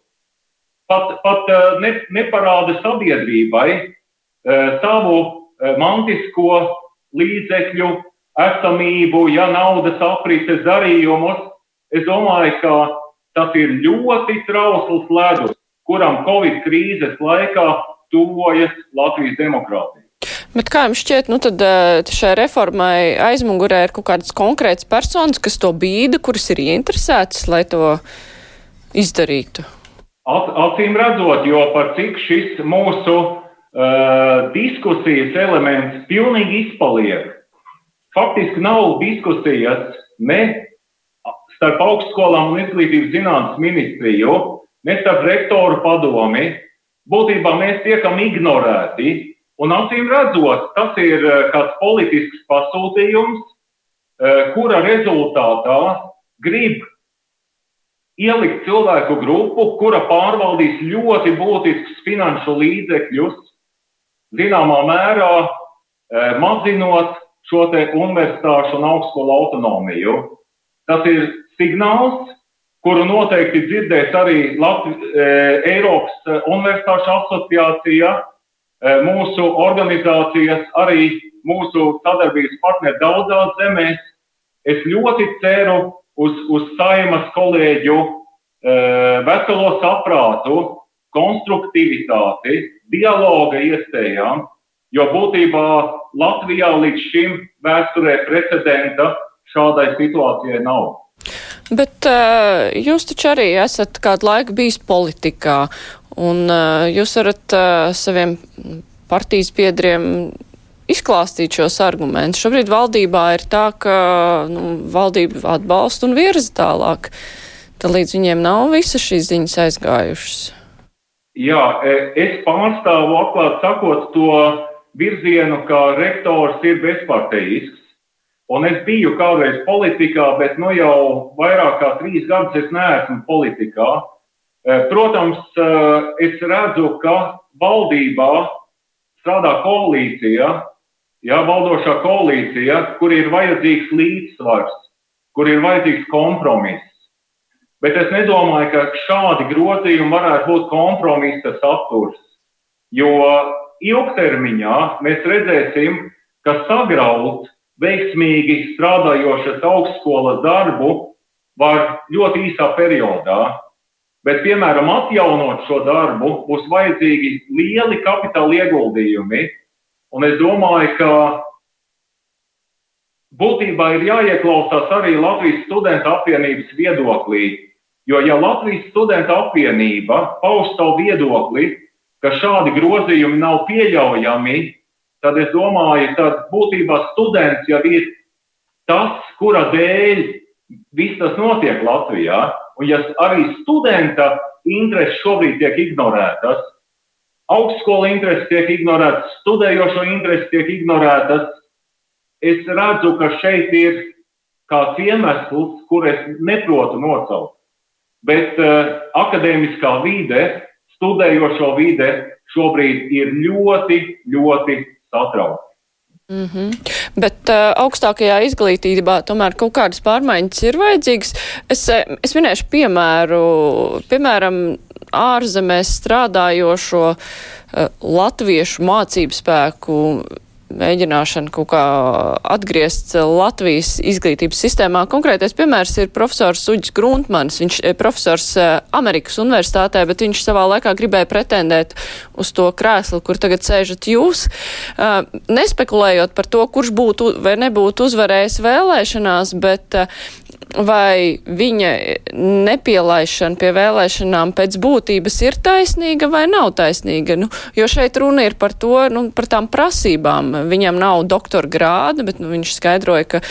Pat, pat eh, ne, neparāda sabiedrībai eh, savu mantisko līdzekļu esamību, ja naudas aprites darījumus. Es domāju, ka tas ir ļoti trausls ledus kuram Covid krīzes laikā tuvojas Latvijas demokrātija. Bet kā jums šķiet, nu tad eh, šai reformai aizmugurē ir kaut kādas konkrētas personas, kas to bīda, kuras ir ieinteresētas, lai to izdarītu? Acīm redzot, jo par cik šis mūsu uh, diskusijas elements pilnīgi izpaliek. Faktiski nav diskusijas ne starp augstskolām un izglītības zinātnes ministriju, ne starp rektoru padomi. Būtībā mēs tiekam ignorēti, un acīm redzot, tas ir eh, kāds politisks pasūtījums, eh, kura rezultātā grib ielikt cilvēku grupu, kura pārvaldīs ļoti būtiskus finanšu līdzekļus, zināmā mērā eh, mazinot šo universitāšu un augstskolu autonomiju. Tas ir signāls, kuru noteikti dzirdēs arī Latvi, e, Eiropas e, Universitāšu asociācija, e, mūsu organizācijas, arī mūsu sadarbības partneri daudzās zemēs. Es ļoti ceru uz, uz saimas kolēģu veselo saprātu, konstruktivitāti, dialoga iespējām, jo būtībā Latvijā līdz šim vēsturē precedenta šādai situācijai nav. Bet uh, jūs taču arī esat kādu laiku bijis politikā, un uh, jūs varat uh, saviem partijas biedriem izklāstīt šos argumentus. Šobrīd valdībā ir tā, ka nu, valdība atbalsta un virza tālāk. Tad līdz viņiem nav visas šīs ziņas aizgājušas. Jā, e, es pārstāvu atklāt sakot to virzienu, ka rektors ir bezpartejisks. Un es biju kādreiz politikā, bet nu jau vairāk kā trīs gadus es neesmu politikā. Protams, es redzu, ka valdībā strādā koalīcija, jā, valdošā koalīcija, kur ir vajadzīgs līdzsvars, kur ir vajadzīgs kompromiss. Bet es nedomāju, ka šādi grozījumi varētu būt kompromisa saturs, jo ilgtermiņā mēs redzēsim, ka sagraut veiksmīgi strādājošas augstskolas darbu var ļoti īsā periodā. Bet, piemēram, atjaunot šo darbu, būs vajadzīgi lieli kapitāla ieguldījumi. Un es domāju, ka būtībā ir jāieklausās arī Latvijas studentu apvienības viedoklī, Jo, ja Latvijas studenta apvienība pauž savu viedokli, ka šādi grozījumi nav pieļaujami, tad es domāju, ka būtībā students jau ir tas, kura dēļ viss tas notiek Latvijā. Un ja arī studenta intereses šobrīd tiek ignorētas, augstskola intereses tiek ignorētas, studējošo intereses tiek ignorētas, es redzu, ka šeit ir kāds iemesls, kur es neprotu nosaukt bet uh, akadēmiskā vide, studējošo vide šobrīd ir ļoti, ļoti satraukta. Mm -hmm. Bet uh, augstākajā izglītībā tomēr kaut kādas pārmaiņas ir vajadzīgas. Es, eh, es minēšu piemēru, piemēram, ārzemēs strādājošo uh, latviešu mācību spēku mēģināšana kaut kā atgriezt Latvijas izglītības sistēmā. Konkrētais piemērs ir profesors Uģis Gruntmans. Viņš ir profesors eh, Amerikas universitātē, bet viņš savā laikā gribēja pretendēt uz to krēslu, kur tagad sēžat jūs. Eh, nespekulējot par to, kurš būtu vai nebūtu uzvarējis vēlēšanās, bet eh, vai viņa nepielaišana pie vēlēšanām pēc būtības ir taisnīga vai nav taisnīga. Nu, jo šeit runa ir par to, nu, par tām prasībām. Viņam nav doktora grāda, bet nu, viņš skaidroja, ka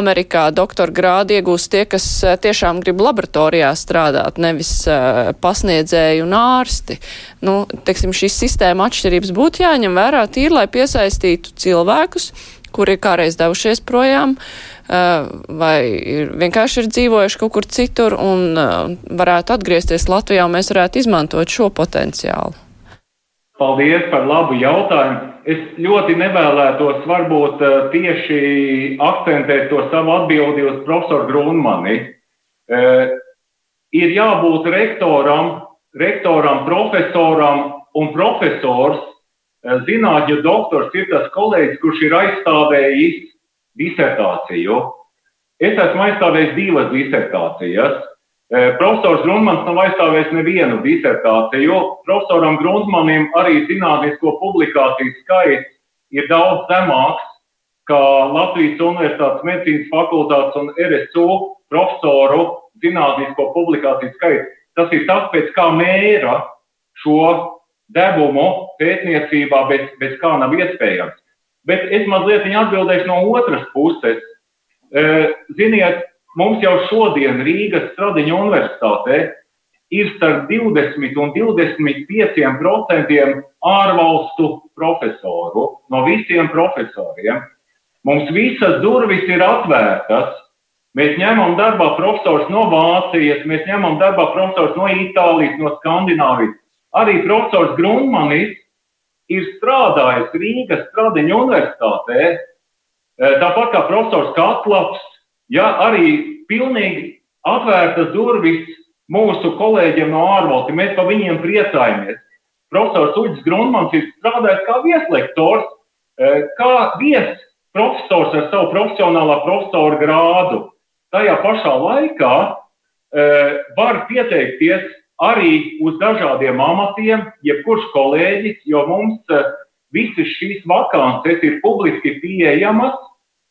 Amerikā doktora grādu iegūst tie, kas eh, tiešām grib laboratorijā strādāt, nevis uh, pasniedzēji un ārsti. Nu, teiksim, šīs sistēma atšķirības būtu jāņem vērā tīri, lai piesaistītu cilvēkus, kuri ir kādreiz devušies projām. Uh, vai ir, vienkārši ir dzīvojuši kaut kur citur un eh, varētu atgriezties Latvijā un mēs varētu izmantot šo potenciālu? Paldies par labu jautājumu. Es ļoti nevēlētos varbūt eh, tieši akcentēt to savu atbildi uz profesoru Grunmani. Ir jābūt rektoram, rektoram, profesoram un profesors. Zinātņu doktors ir tas kolēģis, kurš ir aizstāvējis disertāciju. Es esmu aizstāvējis divas disertācijas. Eh, profesors Grundmans nav aizstāvējis nevienu disertāciju. Profesoram Grundmanim arī zinātnisko publikāciju skaits ir daudz zemāks kā Latvijas Universitātes medicīnas fakultātes un RSU profesoru zinātnisko publikāciju skaits. Tas ir tas, pēc kā mēra šo devumu pētniecībā, bez, bez kā nav iespējams. Bet es mazliet atbildēšu no otras puses. E, ziniet, mums jau šodien Rīgas Stradiņa universitātē ir starp 20 un 25 procentiem ārvalstu profesoru no visiem profesoriem. Mums visas durvis ir atvērtas. Mēs ņemam darbā profesors no Vācijas, mēs ņemam darbā profesors no Itālijas, no Skandināvijas. Arī profesors Grundmanis ir strādājis Rīgas Stradiņa universitātē, e, tāpat kā profesors Katlaps, ja arī pilnīgi atvērtas durvis mūsu kolēģiem no ārvalstīm. Mēs par viņiem priecājamies. Profesors Uģis Grundmans ir strādājis kā vieslektors, e, kā viesis profesors ar savu profesionālā profesora grādu. Tajā pašā laikā e, var pieteikties arī uz dažādiem amatiem, jebkurš kolēģis, jo mums eh, visas šīs vakances ir publiski pieejamas.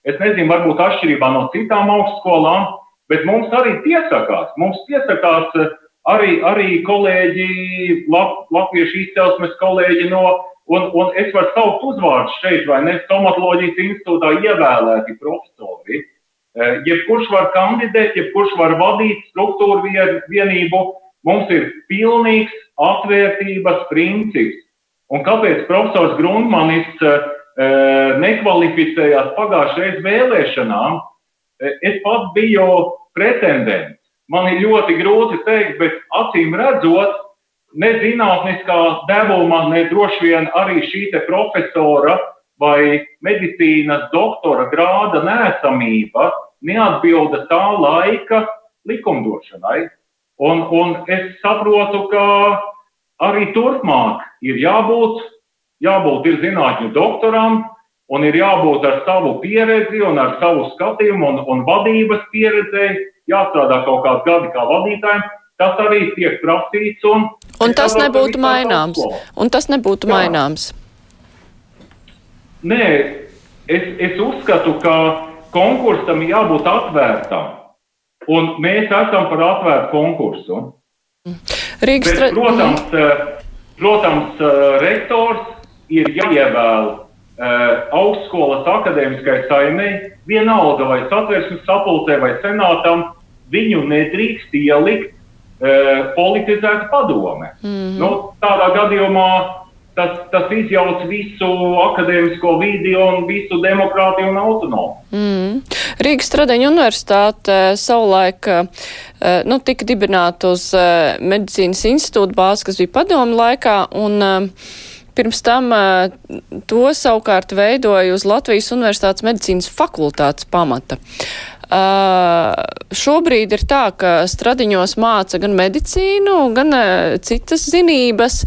Es nezinu, varbūt atšķirībā no citām augstskolām, bet mums arī piesakās. Mums piesakās eh, arī, arī kolēģi, Lat, latviešu izcelsmes kolēģi no, un, un es varu saukt uzvārdus šeit, vai ne, stomatoloģijas institūtā ievēlēti profesori. Eh, jebkurš var kandidēt, jebkurš var vadīt struktūru vienību, Mums ir pilnīgs atvērtības princips. Un kāpēc profesors Grundmanis uh, nekvalificējās pagājušajā vēlēšanām? Es pats biju pretendents. man ir ļoti grūti teikt, bet acīm redzot, ne zinātniskā devuma, ne droši vien arī šī profesora vai medicīnas doktora grāda nēsamība neatbilda tā laika likumdošanai. Un, un es saprotu, ka arī turpmāk ir jābūt, jābūt ir zinātņu doktoram, un ir jābūt ar savu pieredzi un ar savu skatījumu un, un vadības pieredzei, jāstrādā kaut kāds gadi kā vadītājiem. Tas arī tiek prasīts. Un, un tas nebūtu maināms. Un tas nebūtu Jā. maināms. Nē, es, es uzskatu, ka konkursam jābūt atvērtam. Un mēs esam par atvērtu konkursu. Rīgas Bet, protams, mm. protams, rektors ir jāievēl Uh, augstskolas akadēmiskai saimei, vienalga vai satversmes sapulcē vai senātam, viņu nedrīkst ielikt politizēta padome. Mm -hmm. nu, tādā gadījumā tas, tas izjauc visu akadēmisko vidi un visu demokrātiju un autonomiju. Mm. Rīgas Stradeņa universitāte savulaik uh, nu, tika dibināta uz medicīnas institūta bāzes, kas bija padomu laikā. Un, Pirms tam to savukārt veidoja uz Latvijas Universitātes medicīnas fakultātes pamata. Uh, šobrīd ir tā, ka stradiņos māca gan medicīnu, gan uh, citas zinības.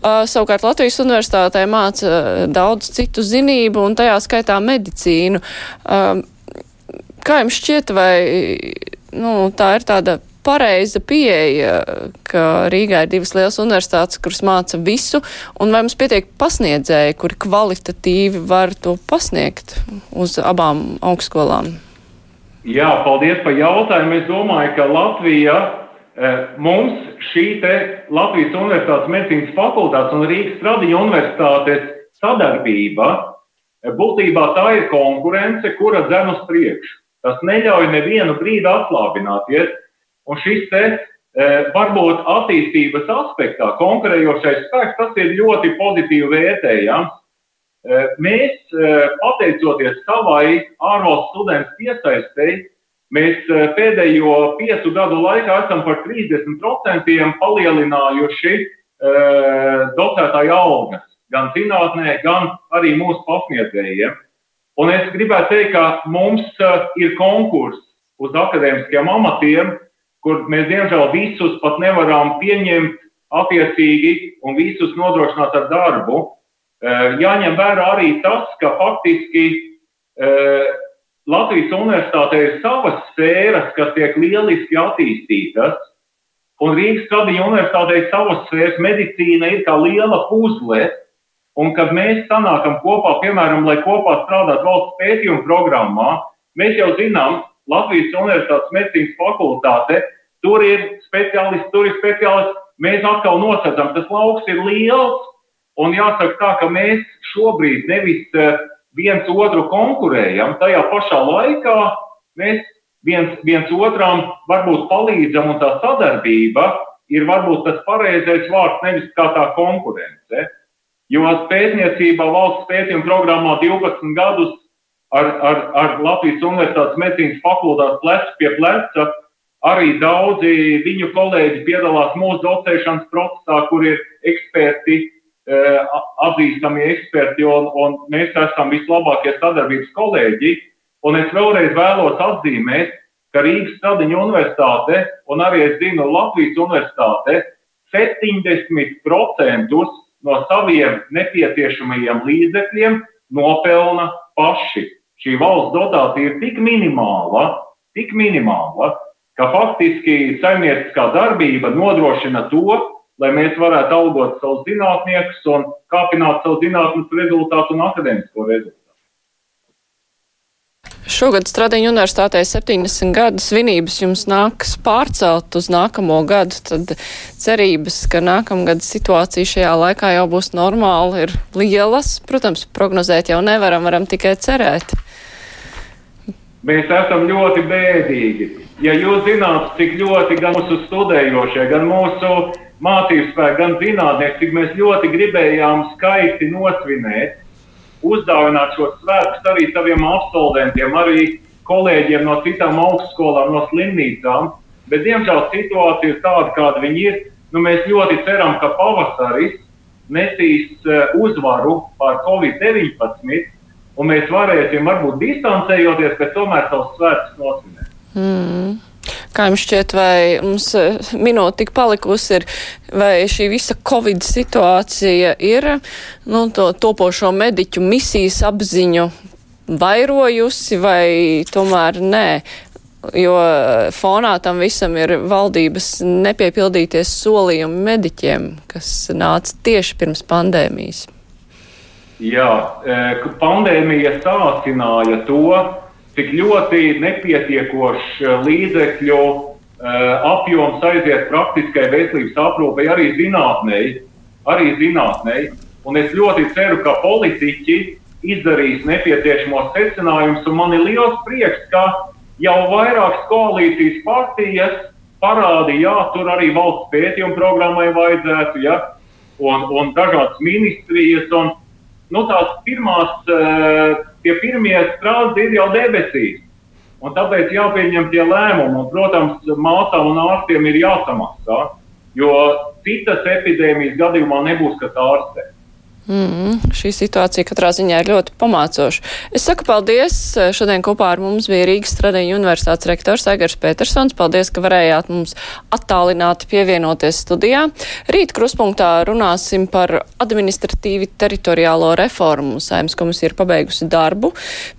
Uh, savukārt Latvijas universitātē māca daudz citu zinību un tajā skaitā medicīnu. Kā jums šķiet, vai nu, tā ir tāda pareiza pieeja, ka Rīgā ir divas lielas universitātes, kuras māca visu, un vai mums pietiek pasniedzēji, kuri kvalitatīvi var to pasniegt uz abām augstskolām? Jā, paldies par jautājumu. Es domāju, ka Latvija, eh, mums šī Latvijas Universitātes medicīnas fakultātes un Rīgas Stradiņa universitātes sadarbība, eh, būtībā tā ir konkurence, kura dzen uz priekšu. Tas neļauj nevienu brīdi atslābināties. Un šis te e, varbūt attīstības aspektā konkurējošais spēks, tas ir ļoti pozitīvi vērtējams. E, mēs, e, pateicoties savai ārvalstu studentu piesaistēji, mēs pēdējo piecu gadu laikā esam par 30% palielinājuši docētāju algas gan zinātnē, gan arī mūsu pasniedzējiem. Un es gribētu teikt, ka mums ir konkurss uz akadēmiskiem amatiem, kur mēs diemžēl visus pat nevaram pieņemt attiecīgi un visus nodrošināt ar darbu. Eh, jāņem vērā arī tas, ka faktiski eh, Latvijas universitātē ir savas sfēras, kas tiek lieliski attīstītas, un Rīgas Tradiņa universitātē ir savas sfēras, medicīna ir kā liela puzle, un kad mēs sanākam kopā, piemēram, lai kopā strādātu valsts pētījuma programmā, mēs jau zinām, Latvijas Universitātes medicīnas fakultāte, tur ir speciālisti, tur ir speciālisti. Mēs atkal nosacām, tas lauks ir liels, un jāsaka tā, ka mēs šobrīd nevis eh, viens otru konkurējam, tajā pašā laikā mēs viens, viens otram varbūt palīdzam, un tā sadarbība ir varbūt tas pareizais vārds, nevis kā tā konkurence. Jo pētniecībā valsts pētījuma programmā 12 gadus ar, ar, ar Latvijas Universitātes medicīnas fakultātes plecu pie pleca. Arī daudzi viņu kolēģi piedalās mūsu docēšanas procesā, kur ir eksperti, eh, atzīstami eksperti, un, un mēs esam vislabākie sadarbības kolēģi. Un es vēlreiz vēlos atzīmēt, ka Rīgas Stradiņa universitāte un arī es zinu Latvijas universitāte 70% no saviem nepieciešamajiem līdzekļiem nopelna paši šī valsts dotācija ir tik minimāla, tik minimāla, ka faktiski saimnieciskā darbība nodrošina to, lai mēs varētu algot savus zinātniekus un kāpināt savu zinātnes rezultātu un akadēmisko rezultātu. Šogad Stradiņa universitātē 70 gadu svinības jums nāks pārcelt uz nākamo gadu, tad cerības, ka nākamgad situācija šajā laikā jau būs normāla, ir lielas. Protams, prognozēt jau nevaram, varam tikai cerēt. Mēs esam ļoti bēdīgi. Ja jūs zinātu, cik ļoti gan mūsu studējošie, gan mūsu mācību spēki, gan zinātnieki, cik mēs ļoti gribējām skaisti nosvinēt, uzdāvināt šos svētkus arī saviem absolventiem, arī kolēģiem no citām augstskolām, no slimnīcām. bet diemžēl situācija ir tāda, kāda viņi ir. Nu, mēs ļoti ceram, ka pavasaris nesīs uzvaru pār Covid-19, un mēs varēsim varbūt distancējoties, bet tomēr savus svētkus nosvinēt. Mm. Kā jums šķiet, vai mums eh, minūte tik palikusi ir, vai šī visa Covid situācija ir nu, to topošo mediķu misijas apziņu vairojusi vai tomēr nē? Jo fonā tam visam ir valdības nepiepildīties solījumi mediķiem, kas nāca tieši pirms pandēmijas. Jā, eh, pandēmija sācināja to, cik ļoti nepietiekošs eh, līdzekļu uh, apjoms aiziet praktiskai veselības aprūpei, arī zinātnēji. Arī zinātnēji. Un es ļoti ceru, ka politiķi izdarīs nepieciešamos secinājumus, man ir liels prieks, ka jau vairākas koalīcijas partijas parādīja, jā, tur arī valsts pētījuma programmai vajadzētu, ja, un, un dažādas ministrijas. Un, nu, tās pirmās uh, tie pirmie strādi ir jau debesīs. Un tāpēc jāpieņem tie lēmumi. Un, protams, māsām un ārstiem ir jāsamaksā, jo citas epidēmijas gadījumā nebūs kas ārstē. Mm, šī situācija katrā ziņā ir ļoti pamācoša. Es saku paldies. Šodien kopā ar mums bija Rīgas Stradiņu universitātes rektors Egers Petersons. Paldies, ka varējāt mums attālināti pievienoties studijā. Rīt kruspunktā runāsim par administratīvi teritoriālo reformu. Saimnes komisija ir pabeigusi darbu.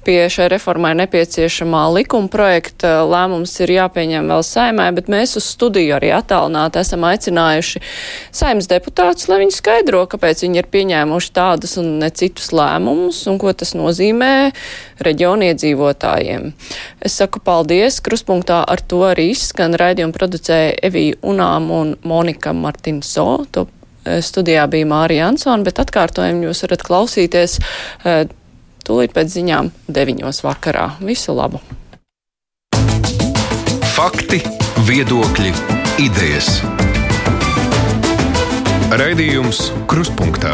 Pie šai reformai nepieciešamā likuma projekta lēmums ir jāpieņem vēl saimē, bet mēs uz studiju arī attālināti esam aicinājuši saimnes deputātus, lai viņi skaidro, kāpēc viņi ir pieņēmuši pieņēmuši tādus un ne citus lēmumus, un ko tas nozīmē reģionu iedzīvotājiem. Es saku paldies, kruspunktā ar to arī izskan raidījumu producēja Evija Unām un Monika Martinso. To eh, studijā bija Mārija Ansona, bet atkārtojumu jūs varat klausīties eh, tūlīt pēc ziņām deviņos vakarā. Visu labu! Fakti, viedokļi, idejas. Raidījums Kruspunkta